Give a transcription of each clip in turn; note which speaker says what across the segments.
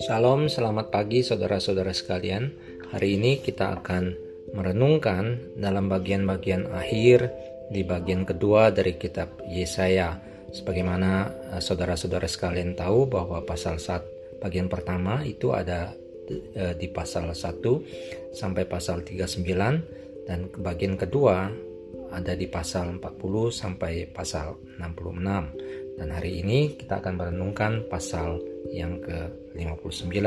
Speaker 1: Shalom, selamat pagi saudara-saudara sekalian. Hari ini kita akan merenungkan dalam bagian-bagian akhir di bagian kedua dari kitab Yesaya. Sebagaimana eh, saudara-saudara sekalian tahu bahwa pasal 1 bagian pertama itu ada eh, di pasal 1 sampai pasal 39 dan bagian kedua ada di pasal 40 sampai pasal 66. Dan hari ini kita akan merenungkan pasal yang ke-59.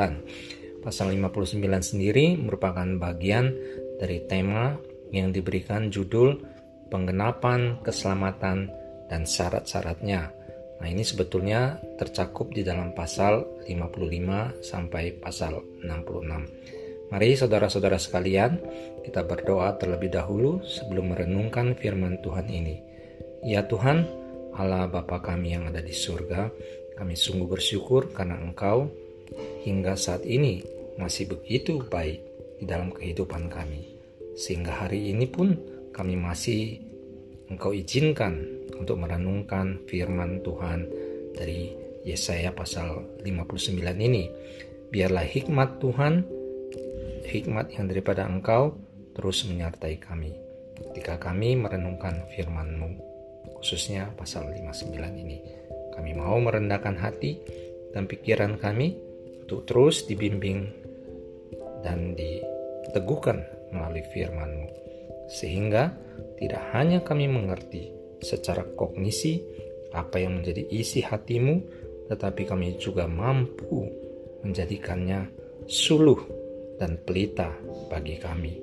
Speaker 1: Pasal 59 sendiri merupakan bagian dari tema yang diberikan judul penggenapan keselamatan dan syarat-syaratnya. Nah, ini sebetulnya tercakup di dalam pasal 55 sampai pasal 66. Mari saudara-saudara sekalian, kita berdoa terlebih dahulu sebelum merenungkan firman Tuhan ini. Ya Tuhan, Allah Bapa kami yang ada di surga, kami sungguh bersyukur karena Engkau hingga saat ini masih begitu baik di dalam kehidupan kami. Sehingga hari ini pun kami masih Engkau izinkan untuk merenungkan firman Tuhan dari Yesaya pasal 59 ini. Biarlah hikmat Tuhan, hikmat yang daripada Engkau terus menyertai kami. Ketika kami merenungkan firman-Mu, khususnya pasal 59 ini. Kami mau merendahkan hati dan pikiran kami untuk terus dibimbing dan diteguhkan melalui firman-Mu. Sehingga tidak hanya kami mengerti secara kognisi apa yang menjadi isi hatimu, tetapi kami juga mampu menjadikannya suluh dan pelita bagi kami,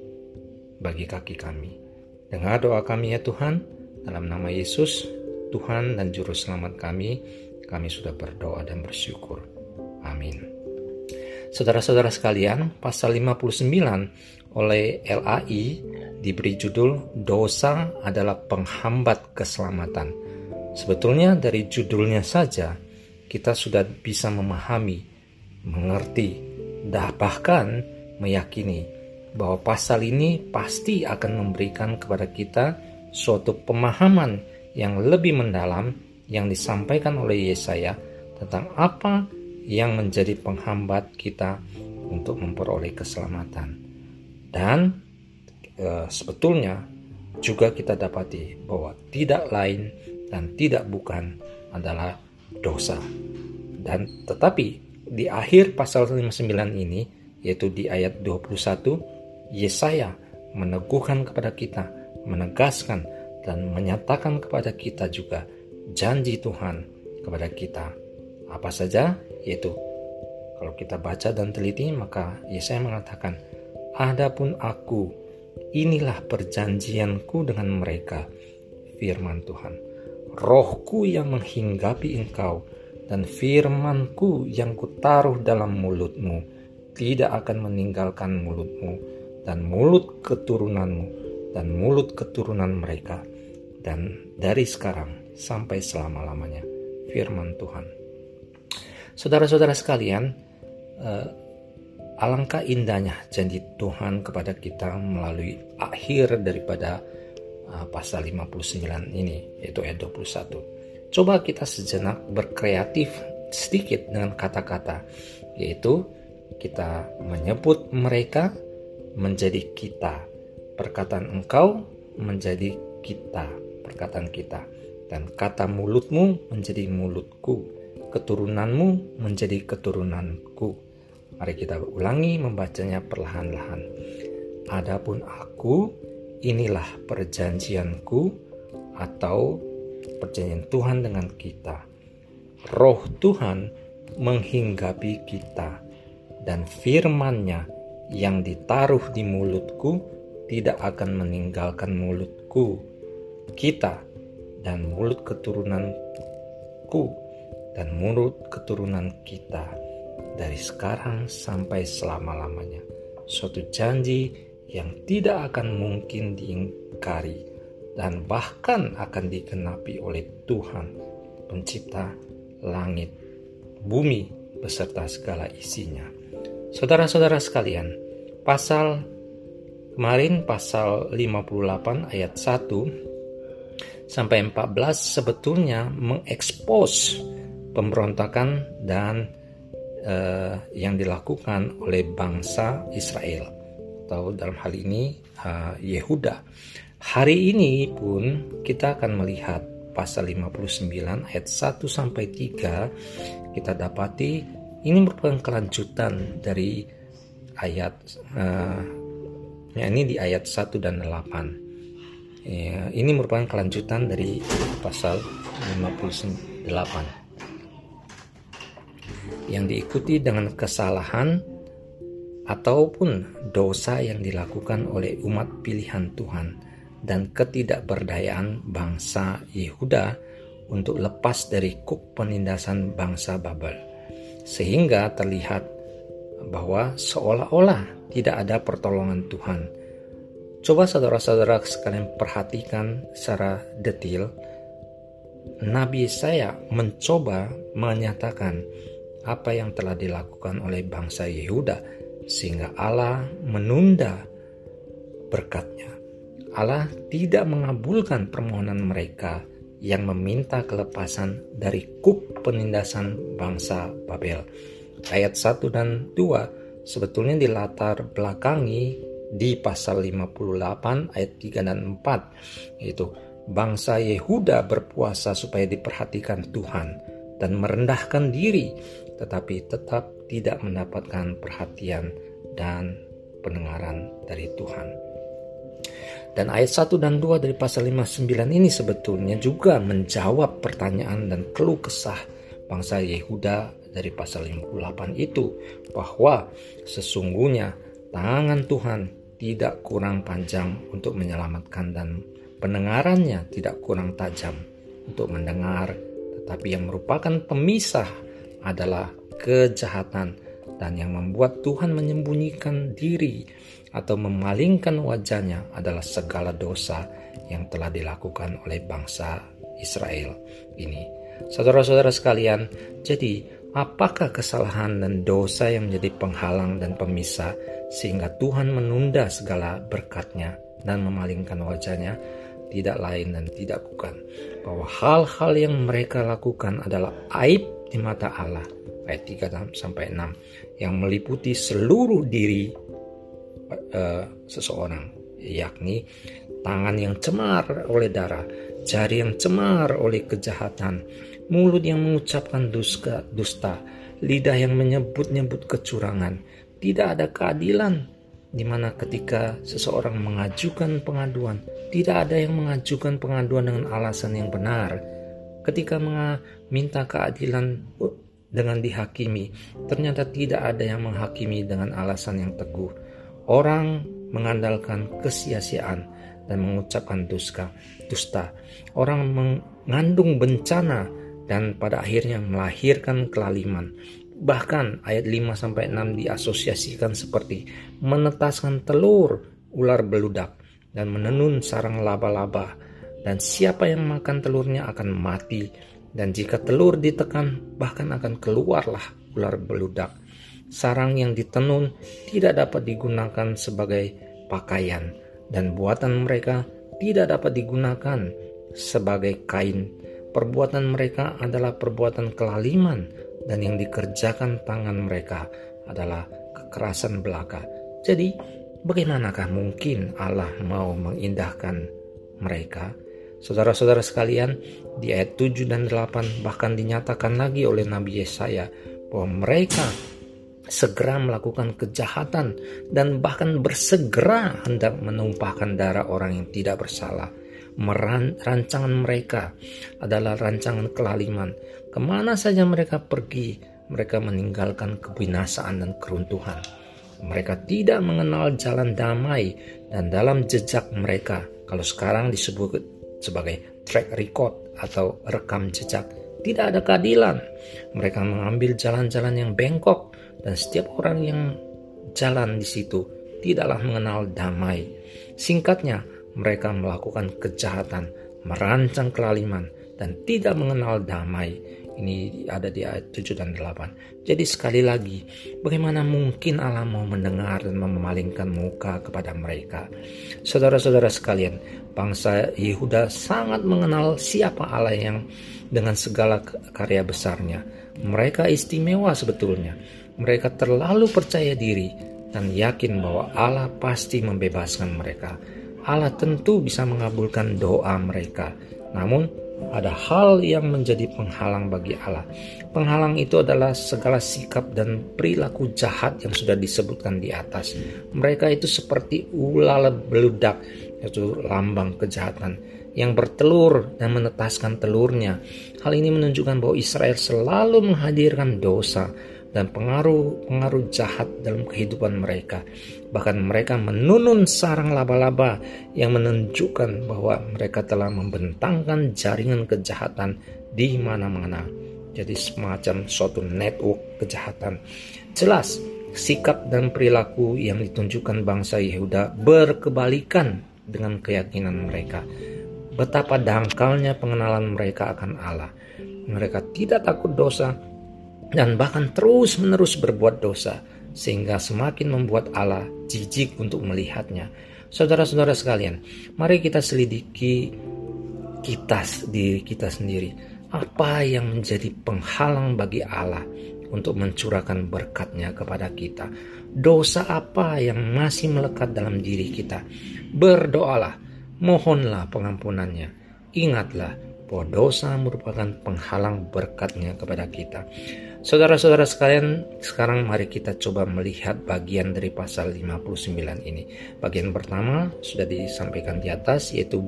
Speaker 1: bagi kaki kami. Dengar doa kami ya Tuhan, dalam nama Yesus, Tuhan dan Juru Selamat kami, kami sudah berdoa dan bersyukur. Amin. Saudara-saudara sekalian, pasal 59 oleh LAI diberi judul Dosa adalah penghambat keselamatan. Sebetulnya dari judulnya saja kita sudah bisa memahami, mengerti, dah bahkan meyakini bahwa pasal ini pasti akan memberikan kepada kita suatu pemahaman yang lebih mendalam yang disampaikan oleh Yesaya tentang apa yang menjadi penghambat kita untuk memperoleh keselamatan. Dan e, sebetulnya juga kita dapati bahwa tidak lain dan tidak bukan adalah dosa. Dan tetapi di akhir pasal 59 ini yaitu di ayat 21 Yesaya meneguhkan kepada kita, menegaskan dan menyatakan kepada kita juga janji Tuhan kepada kita. Apa saja? Yaitu kalau kita baca dan teliti maka Yesaya mengatakan, Adapun aku, inilah perjanjianku dengan mereka, firman Tuhan. Rohku yang menghinggapi engkau dan firmanku yang kutaruh dalam mulutmu tidak akan meninggalkan mulutmu dan mulut keturunanmu dan mulut keturunan mereka dan dari sekarang sampai selama-lamanya firman Tuhan. Saudara-saudara sekalian, eh, alangkah indahnya janji Tuhan kepada kita melalui akhir daripada eh, pasal 59 ini yaitu ayat 21. Coba kita sejenak berkreatif sedikit dengan kata-kata yaitu kita menyebut mereka menjadi kita perkataan engkau menjadi kita, perkataan kita. Dan kata mulutmu menjadi mulutku, keturunanmu menjadi keturunanku. Mari kita ulangi membacanya perlahan-lahan. Adapun aku, inilah perjanjianku atau perjanjian Tuhan dengan kita. Roh Tuhan menghinggapi kita dan firman-Nya yang ditaruh di mulutku tidak akan meninggalkan mulutku, kita, dan mulut keturunanku, dan mulut keturunan kita dari sekarang sampai selama-lamanya. Suatu janji yang tidak akan mungkin diingkari dan bahkan akan dikenapi oleh Tuhan, pencipta langit, bumi, beserta segala isinya. Saudara-saudara sekalian, pasal Kemarin pasal 58 ayat 1 sampai 14 sebetulnya mengekspos pemberontakan dan uh, yang dilakukan oleh bangsa Israel atau dalam hal ini uh, Yehuda. Hari ini pun kita akan melihat pasal 59 ayat 1 sampai 3 kita dapati ini merupakan kelanjutan dari ayat uh, ya ini di ayat 1 dan 8 ya, ini merupakan kelanjutan dari pasal 58 yang diikuti dengan kesalahan ataupun dosa yang dilakukan oleh umat pilihan Tuhan dan ketidakberdayaan bangsa Yehuda untuk lepas dari kuk penindasan bangsa Babel. Sehingga terlihat bahwa seolah-olah tidak ada pertolongan Tuhan. Coba saudara-saudara sekalian perhatikan secara detail. Nabi saya mencoba menyatakan apa yang telah dilakukan oleh bangsa Yehuda sehingga Allah menunda berkatnya. Allah tidak mengabulkan permohonan mereka yang meminta kelepasan dari kuk penindasan bangsa Babel. Ayat 1 dan 2 sebetulnya dilatar belakangi di pasal 58 ayat 3 dan 4 yaitu bangsa Yehuda berpuasa supaya diperhatikan Tuhan dan merendahkan diri tetapi tetap tidak mendapatkan perhatian dan pendengaran dari Tuhan. Dan ayat 1 dan 2 dari pasal 59 ini sebetulnya juga menjawab pertanyaan dan keluh kesah bangsa Yehuda dari pasal 58 itu bahwa sesungguhnya tangan Tuhan tidak kurang panjang untuk menyelamatkan dan pendengarannya tidak kurang tajam untuk mendengar tetapi yang merupakan pemisah adalah kejahatan dan yang membuat Tuhan menyembunyikan diri atau memalingkan wajahnya adalah segala dosa yang telah dilakukan oleh bangsa Israel ini. Saudara-saudara sekalian, jadi apakah kesalahan dan dosa yang menjadi penghalang dan pemisah sehingga Tuhan menunda segala berkatnya dan memalingkan wajahnya? Tidak lain dan tidak bukan bahwa hal-hal yang mereka lakukan adalah aib di mata Allah ayat 3 sampai 6 yang meliputi seluruh diri uh, seseorang yakni tangan yang cemar oleh darah, jari yang cemar oleh kejahatan, mulut yang mengucapkan dusta, dusta, lidah yang menyebut-nyebut kecurangan. Tidak ada keadilan di mana ketika seseorang mengajukan pengaduan, tidak ada yang mengajukan pengaduan dengan alasan yang benar. Ketika meminta keadilan dengan dihakimi, ternyata tidak ada yang menghakimi dengan alasan yang teguh. Orang mengandalkan kesia-siaan dan mengucapkan dusta. dusta. Orang mengandung bencana dan pada akhirnya melahirkan kelaliman. Bahkan ayat 5 sampai 6 diasosiasikan seperti menetaskan telur ular beludak dan menenun sarang laba-laba dan siapa yang makan telurnya akan mati dan jika telur ditekan, bahkan akan keluarlah ular beludak. Sarang yang ditenun tidak dapat digunakan sebagai pakaian, dan buatan mereka tidak dapat digunakan sebagai kain. Perbuatan mereka adalah perbuatan kelaliman, dan yang dikerjakan tangan mereka adalah kekerasan belaka. Jadi, bagaimanakah mungkin Allah mau mengindahkan mereka? Saudara-saudara sekalian, di ayat 7 dan 8 bahkan dinyatakan lagi oleh Nabi Yesaya bahwa mereka segera melakukan kejahatan dan bahkan bersegera hendak menumpahkan darah orang yang tidak bersalah. Meran, rancangan mereka adalah rancangan kelaliman. Ke mana saja mereka pergi, mereka meninggalkan kebinasaan dan keruntuhan. Mereka tidak mengenal jalan damai dan dalam jejak mereka, kalau sekarang disebut sebagai track record atau rekam jejak. Tidak ada keadilan. Mereka mengambil jalan-jalan yang bengkok dan setiap orang yang jalan di situ tidaklah mengenal damai. Singkatnya, mereka melakukan kejahatan, merancang kelaliman dan tidak mengenal damai. Ini ada di ayat 7 dan 8. Jadi sekali lagi, bagaimana mungkin Allah mau mendengar dan memalingkan muka kepada mereka? Saudara-saudara sekalian, bangsa Yehuda sangat mengenal siapa Allah yang dengan segala karya besarnya. Mereka istimewa sebetulnya. Mereka terlalu percaya diri dan yakin bahwa Allah pasti membebaskan mereka. Allah tentu bisa mengabulkan doa mereka. Namun ada hal yang menjadi penghalang bagi Allah. Penghalang itu adalah segala sikap dan perilaku jahat yang sudah disebutkan di atas. Mereka itu seperti ular beludak, yaitu lambang kejahatan yang bertelur dan menetaskan telurnya. Hal ini menunjukkan bahwa Israel selalu menghadirkan dosa dan pengaruh-pengaruh jahat dalam kehidupan mereka. Bahkan mereka menunun sarang laba-laba yang menunjukkan bahwa mereka telah membentangkan jaringan kejahatan di mana-mana. Jadi semacam suatu network kejahatan. Jelas sikap dan perilaku yang ditunjukkan bangsa Yehuda berkebalikan dengan keyakinan mereka. Betapa dangkalnya pengenalan mereka akan Allah. Mereka tidak takut dosa dan bahkan terus-menerus berbuat dosa sehingga semakin membuat Allah jijik untuk melihatnya. Saudara-saudara sekalian, mari kita selidiki kita diri kita sendiri. Apa yang menjadi penghalang bagi Allah untuk mencurahkan berkatnya kepada kita? Dosa apa yang masih melekat dalam diri kita? Berdoalah, mohonlah pengampunannya. Ingatlah bahwa dosa merupakan penghalang berkatnya kepada kita. Saudara-saudara sekalian, sekarang mari kita coba melihat bagian dari pasal 59 ini. Bagian pertama sudah disampaikan di atas yaitu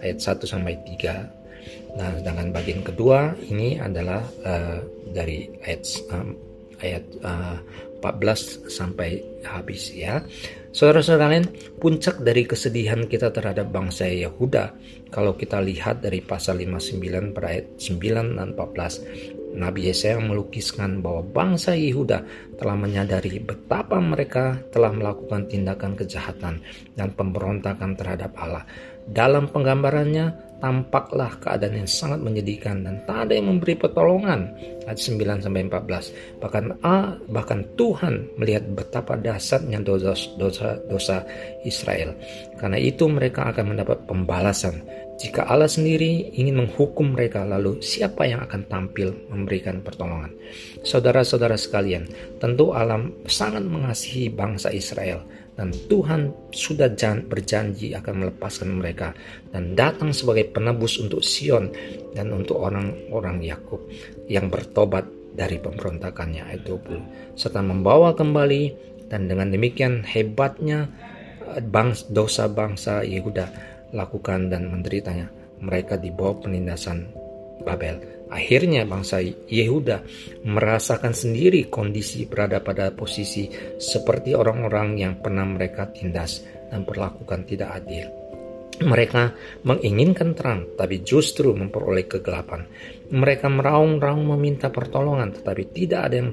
Speaker 1: ayat 1 sampai 3. Nah, sedangkan bagian kedua ini adalah uh, dari ayat um, ayat uh, 14 sampai habis ya. Saudara-saudara kalian, puncak dari kesedihan kita terhadap bangsa Yehuda kalau kita lihat dari pasal 59 pada ayat 9 dan 14 Nabi Yesaya melukiskan bahwa bangsa Yehuda telah menyadari betapa mereka telah melakukan tindakan kejahatan dan pemberontakan terhadap Allah. Dalam penggambarannya tampaklah keadaan yang sangat menyedihkan dan tak ada yang memberi pertolongan. Ayat 9 sampai 14. Bahkan A, bahkan Tuhan melihat betapa dasarnya dosa, dosa dosa Israel. Karena itu mereka akan mendapat pembalasan jika Allah sendiri ingin menghukum mereka, lalu siapa yang akan tampil memberikan pertolongan? Saudara-saudara sekalian, tentu Allah sangat mengasihi bangsa Israel dan Tuhan sudah berjanji akan melepaskan mereka dan datang sebagai penebus untuk Sion dan untuk orang-orang Yakub yang bertobat dari pemberontakannya ayat 20 serta membawa kembali dan dengan demikian hebatnya eh, bangsa, dosa bangsa Yehuda lakukan dan menderitanya. Mereka dibawa penindasan Babel. Akhirnya bangsa Yehuda merasakan sendiri kondisi berada pada posisi seperti orang-orang yang pernah mereka tindas dan perlakukan tidak adil. Mereka menginginkan terang, tapi justru memperoleh kegelapan. Mereka meraung-raung meminta pertolongan, tetapi tidak ada yang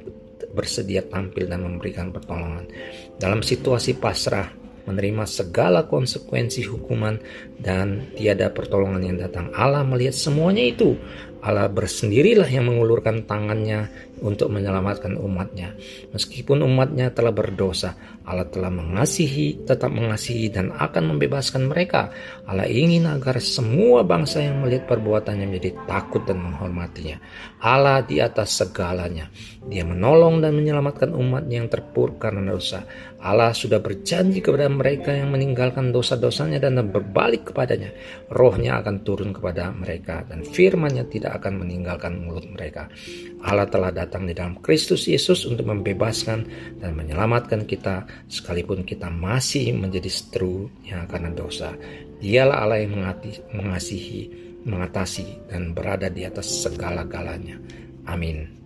Speaker 1: bersedia tampil dan memberikan pertolongan. Dalam situasi pasrah, menerima segala konsekuensi hukuman dan tiada pertolongan yang datang. Allah melihat semuanya itu. Allah bersendirilah yang mengulurkan tangannya untuk menyelamatkan umatnya. Meskipun umatnya telah berdosa, Allah telah mengasihi, tetap mengasihi dan akan membebaskan mereka. Allah ingin agar semua bangsa yang melihat perbuatannya menjadi takut dan menghormatinya. Allah di atas segalanya. Dia menolong dan menyelamatkan umatnya yang terpuruk karena dosa. Allah sudah berjanji kepada mereka yang meninggalkan dosa-dosanya dan berbalik kepadanya. Rohnya akan turun kepada mereka dan firmannya tidak akan meninggalkan mulut mereka. Allah telah datang di dalam Kristus Yesus untuk membebaskan dan menyelamatkan kita sekalipun kita masih menjadi seterunya karena dosa. Dialah Allah yang mengasihi, mengatasi dan berada di atas segala-galanya. Amin.